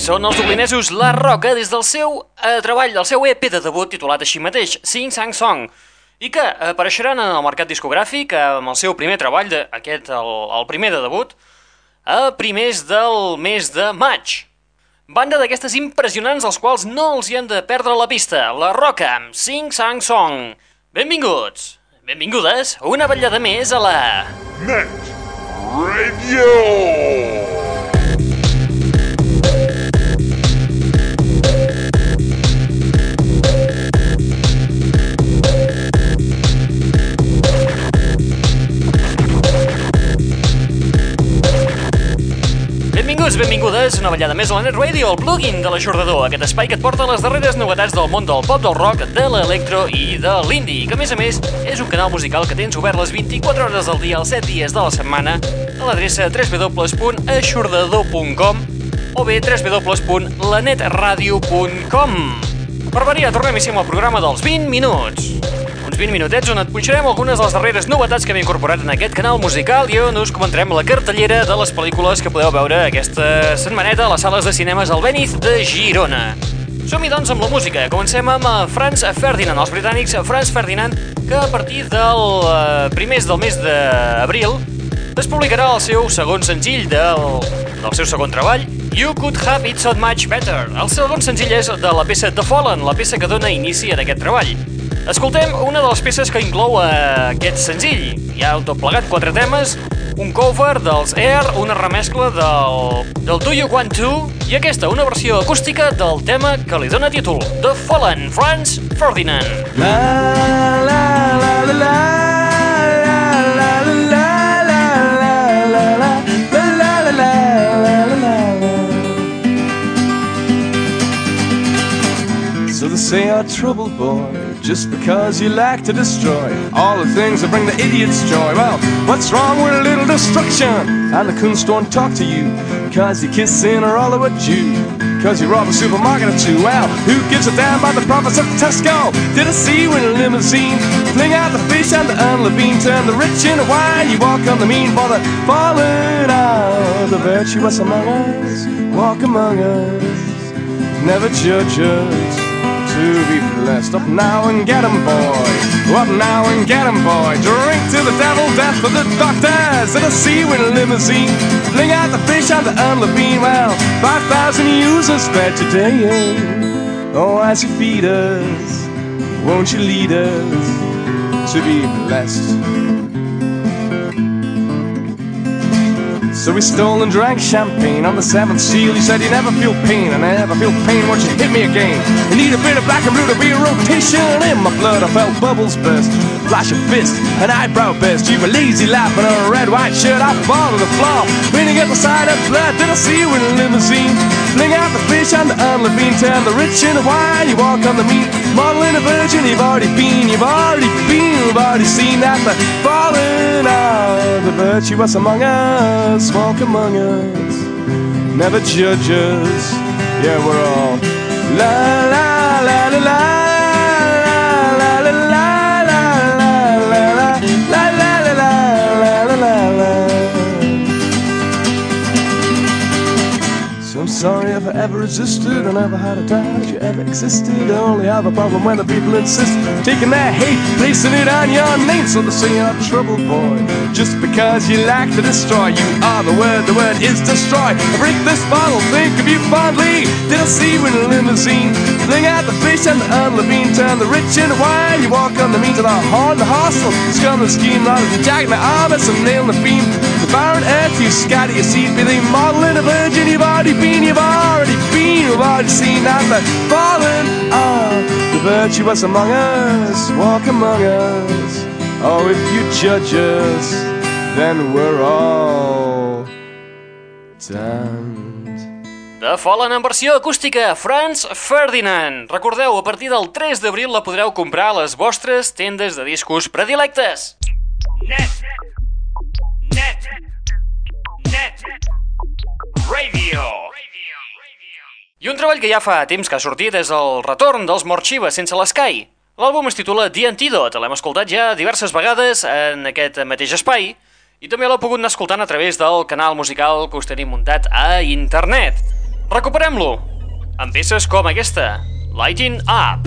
Són els dublinesos La Roca des del seu eh, treball, del seu EP de debut titulat així mateix, Sing Sang Song, i que apareixeran en el mercat discogràfic amb el seu primer treball, de, aquest, el, el primer de debut, a primers del mes de maig. Banda d'aquestes impressionants als quals no els hi han de perdre la pista, La Roca amb Sing Sang Song. Benvinguts, benvingudes, una vetllada més a la... Net Radio! Benvingudes, una ballada més a la Net Radio, el plugin de l'aixordador, aquest espai que et porta les darreres novetats del món del pop, del rock, de l'electro i de l'indie, que a més a més és un canal musical que tens obert les 24 hores del dia, els 7 dies de la setmana, a l'adreça www.aixordador.com o bé www.lanetradio.com Per variar, tornem així amb el programa dels 20 minuts. Uns 20 minutets on et punxarem algunes de les darreres novetats que hem incorporat en aquest canal musical i on us comentarem la cartellera de les pel·lícules que podeu veure aquesta setmaneta a les sales de cinemes al Benith de Girona. Som-hi doncs amb la música. Comencem amb eh, Franz Ferdinand, els britànics Franz Ferdinand, que a partir del eh, primers del mes d'abril es publicarà el seu segon senzill del, del seu segon treball, You Could Have It So Much Better. El segon senzill és de la peça The Fallen, la peça que dona inici a aquest treball. Escoltem una de les peces que inclou eh, aquest senzill. Hi ha tot plegat quatre temes, un cover dels Air, una remescla del, del Do You Want To i aquesta, una versió acústica del tema que li dona títol, The Fallen, Franz Ferdinand. La la la la la So say you're a troubled boy just because you like to destroy all the things that bring the idiot's joy. Well, what's wrong with a little destruction? And the coons don't talk to you because you're kissing a all about you. Cause you rob a supermarket or two. Well, who gives a damn about the profits of the Tesco? Did I see you in a limousine? Fling out the fish and the unlevine. Turn the rich into wine. You walk on the mean for the fallen out. The virtuous among us walk among us. Never judge us to be blessed. Up now and get 'em, boy. Up now and get 'em, boy. Drink to the devil, death for the doctors. In a sea a limousine. Fling out the fish and the unlevine. Well, 5,000 users fed today. Oh, as you feed us, won't you lead us to be blessed? So we stole and drank champagne on the seventh seal. He said, You never feel pain, and I never feel pain once you hit me again. I need a bit of black and blue to be a rotation in my blood. I felt bubbles burst, flash of fist, an eyebrow burst. You a lazy laugh and a red white shirt. I fall to the floor. Leaning at the side of blood, did I see you in a limousine? Out the fish and the rich turn the wine. You walk on the meat, modeling a virgin. You've already been, you've already been, you've already seen that the falling out, the virtuous among us walk among us, never judge us. Yeah, we're all la la if I ever resisted. I never had a doubt you ever existed. I only have a problem when the people insist taking that hate, placing it on your name. So they say you're trouble boy. Just because you like to destroy, you are the word. The word is destroy. I break this bottle, think of you fondly. Did I see you in a limousine? Fling out the fish and the unlevine. Turn the rich into wine. You walk on the means of the horn, the hostel. Scum the scheme, lot of jack in the arm, and some nail in the beam. The barren earth, you scatter your seed, be the model in a virgin. You've already been you've already been, you've already seen that the fallen are the virtuous among us, walk among us. Oh, if you judge us, then we're all damned. The Fallen en versió acústica, Franz Ferdinand. Recordeu, a partir del 3 d'abril la podreu comprar a les vostres tendes de discos predilectes. Net. Net. Net. Radio. I un treball que ja fa temps que ha sortit és el retorn dels Morxiva sense l'Sky. L'àlbum es titula The Antidote, l'hem escoltat ja diverses vegades en aquest mateix espai i també l'heu pogut anar escoltant a través del canal musical que us tenim muntat a internet. Recuperem-lo amb peces com aquesta, Lighting Up.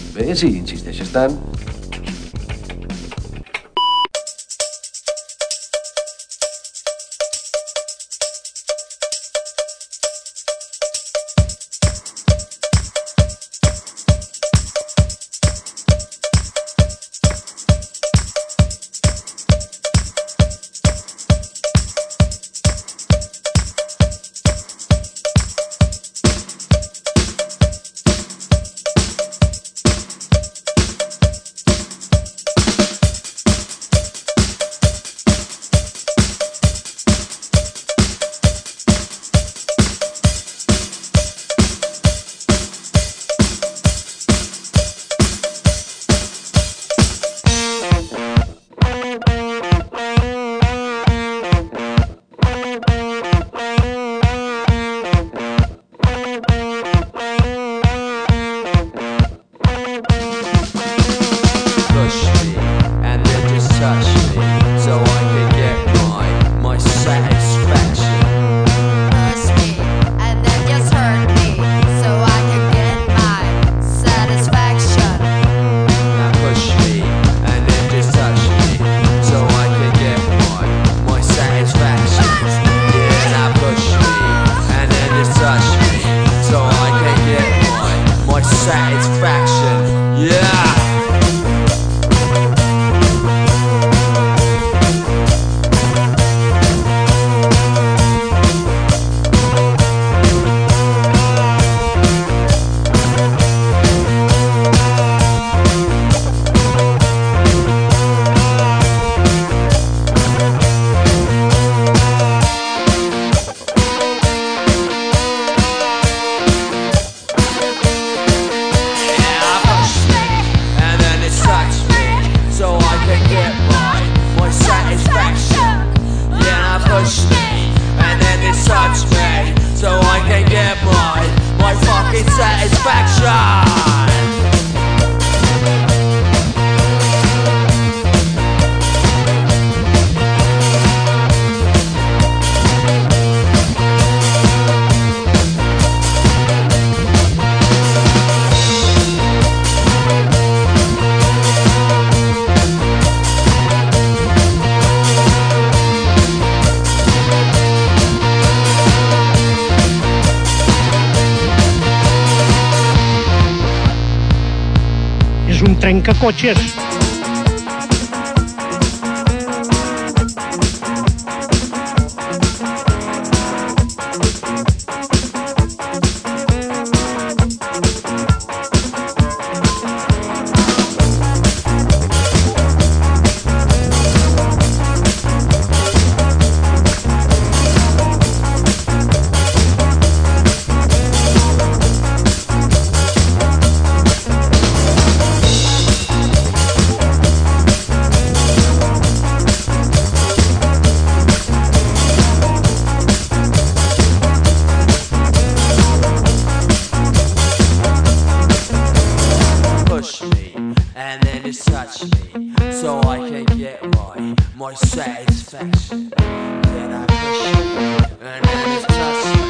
Eh, Bé, si insisteixes tant... trenca cotxes. and then it touch me, so I can get my my satisfaction. Then I push it, and then it touch. me.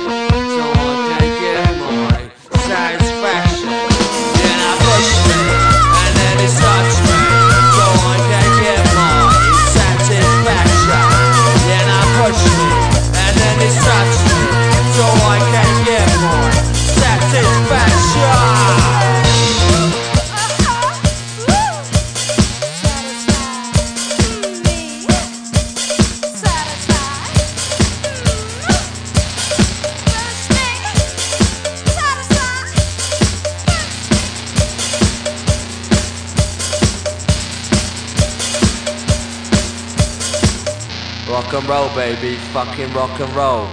baby, fucking rock and roll.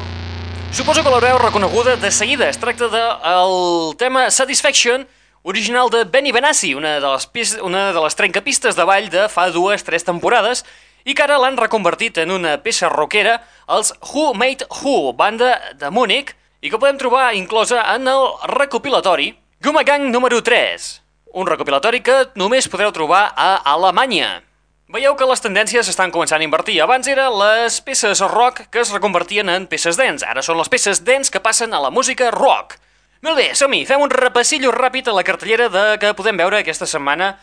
Suposo que l'haureu reconeguda de seguida. Es tracta del de tema Satisfaction, original de Benny Benassi, una de les, pis, una de les trencapistes de ball de fa dues, tres temporades, i que ara l'han reconvertit en una peça rockera els Who Made Who, banda de Múnich, i que podem trobar inclosa en el recopilatori Gumagang número 3, un recopilatori que només podreu trobar a Alemanya. Veieu que les tendències estan començant a invertir. Abans eren les peces rock que es reconvertien en peces dance. Ara són les peces dance que passen a la música rock. Molt bé, som-hi. Fem un repassillo ràpid a la cartellera de que podem veure aquesta setmana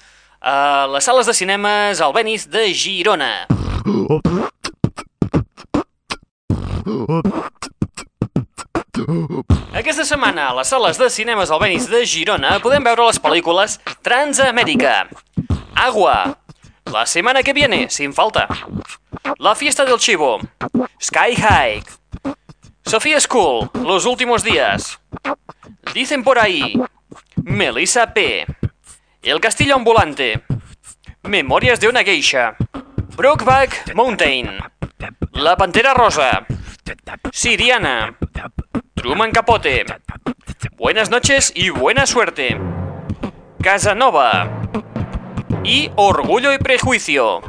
a les sales de cinemes Albéniz de Girona. Aquesta setmana a les sales de cinemes Albéniz de Girona podem veure les pel·lícules Transamèrica, Agua, La semana que viene, sin falta, La fiesta del chivo, Sky Hike, Sofía School, Los últimos días, Dicen por ahí, Melissa P, El castillo ambulante, Memorias de una geisha, Brokeback Mountain, La pantera rosa, Siriana, Truman Capote, Buenas noches y buena suerte, Casanova y Orgullo y Prejuicio.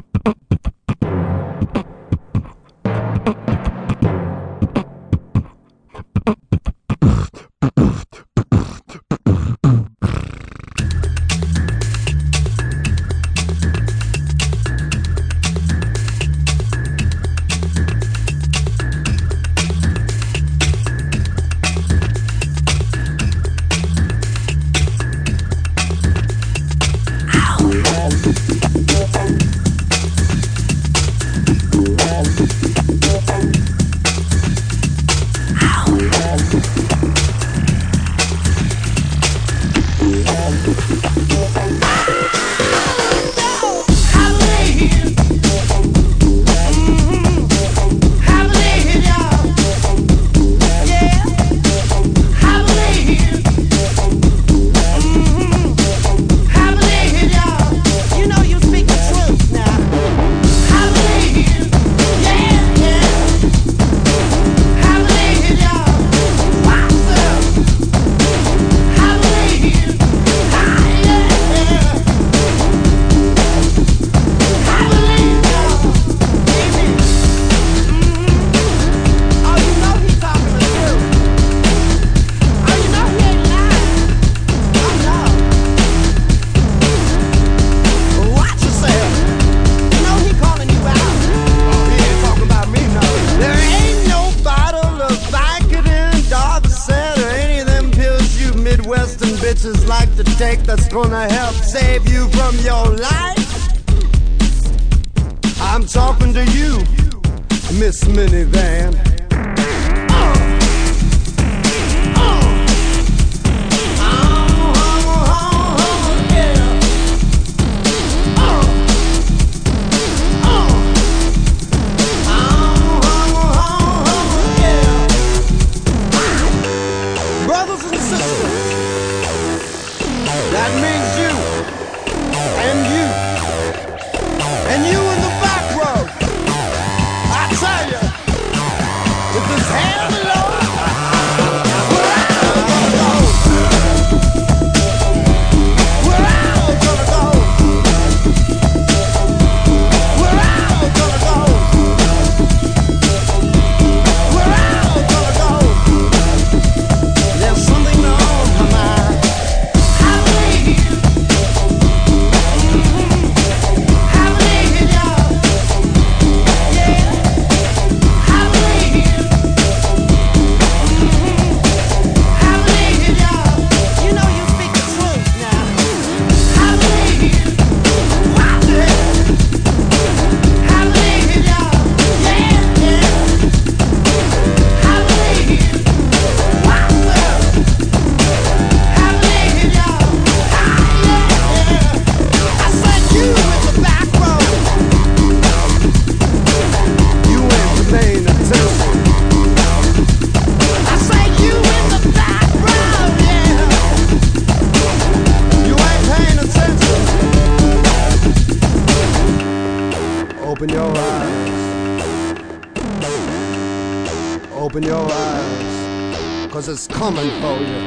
It's coming for you.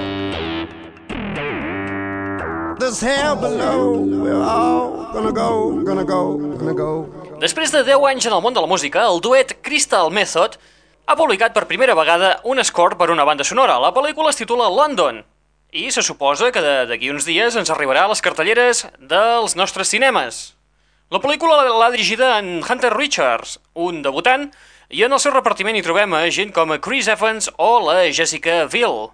this hell below, we're all gonna go, gonna go, gonna go. Després de 10 anys en el món de la música, el duet Crystal Method ha publicat per primera vegada un score per una banda sonora. La pel·lícula es titula London i se suposa que d'aquí uns dies ens arribarà a les cartelleres dels nostres cinemes. La pel·lícula l'ha dirigida en Hunter Richards, un debutant, i en el seu repartiment hi trobem a gent com a Chris Evans o la Jessica Biel.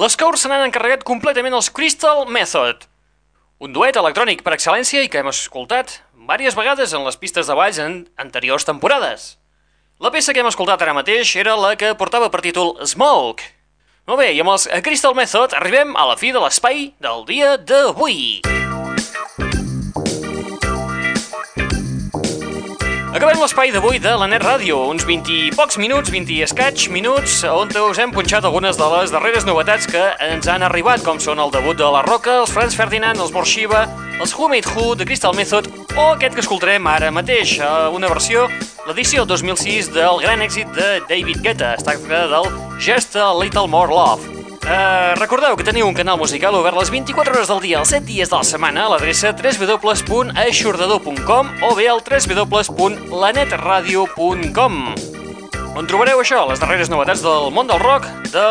Les scores se n'han encarregat completament els Crystal Method, un duet electrònic per excel·lència i que hem escoltat diverses vegades en les pistes de balls en anteriors temporades. La peça que hem escoltat ara mateix era la que portava per títol Smoke. Molt bé, i amb els Crystal Method arribem a la fi de l'espai del dia d'avui. Acabem l'espai d'avui de la Net Ràdio, uns 20 i pocs minuts, 20 i escaig minuts, on us hem punxat algunes de les darreres novetats que ens han arribat, com són el debut de la Roca, els Franz Ferdinand, els Morshiva, els Who Made Who, de Crystal Method, o aquest que escoltarem ara mateix, eh, una versió, l'edició 2006 del gran èxit de David Guetta, es tracta del Just a Little More Love. Uh, recordeu que teniu un canal musical obert les 24 hores del dia, els 7 dies de la setmana, a l'adreça www.aixordador.com o bé al www.lanetradio.com on trobareu això, les darreres novetats del món del rock, de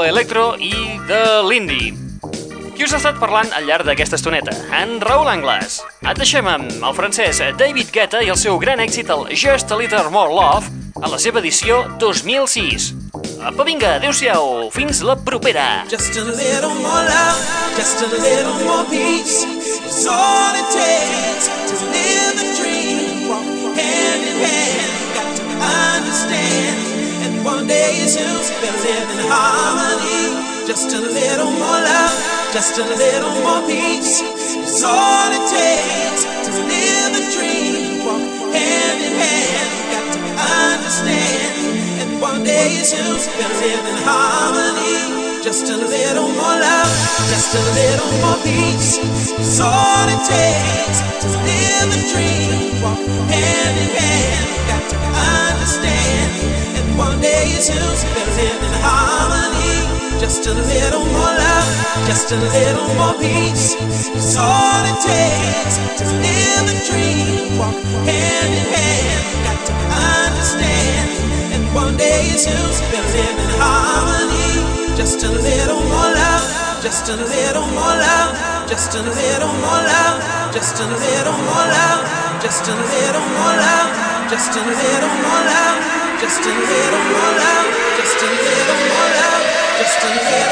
l'electro i de l'indie. Qui us ha estat parlant al llarg d'aquesta estoneta? En Raül Angles. Et deixem amb el francès David Guetta i el seu gran èxit, el Just a Little More Love, a la seva edició 2006. Apa, vinga, adeu-siau, fins la propera. Just a little more love, just a little more peace. It's all it takes to live the dream. Walk hand in hand, got to understand. And one day soon we'll live in harmony. Just a little more love, just a little more peace. It's all it takes to live the dream. Walk hand in hand, got to understand. One day soon we'll live in harmony. Just a little more love, just a little more peace. It's all it takes to live the dream. Walk hand in hand, got to understand. And one day soon we'll live in harmony. Just a little more love, just a little more peace. It's all it takes to live the dream. Walk hand in hand, got to understand. One day soon we'll live in harmony. Just a little more love, just a little more love, just a little more love, just a little more love, just a little more love, just a little more love, just a little more love, just a little more love, just a little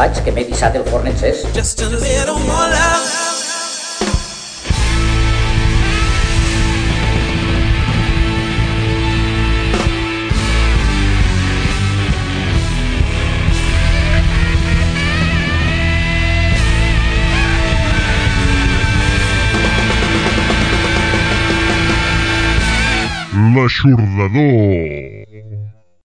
vaig, que m'he dissat el forn encès. Just a little more love. l'aixordador.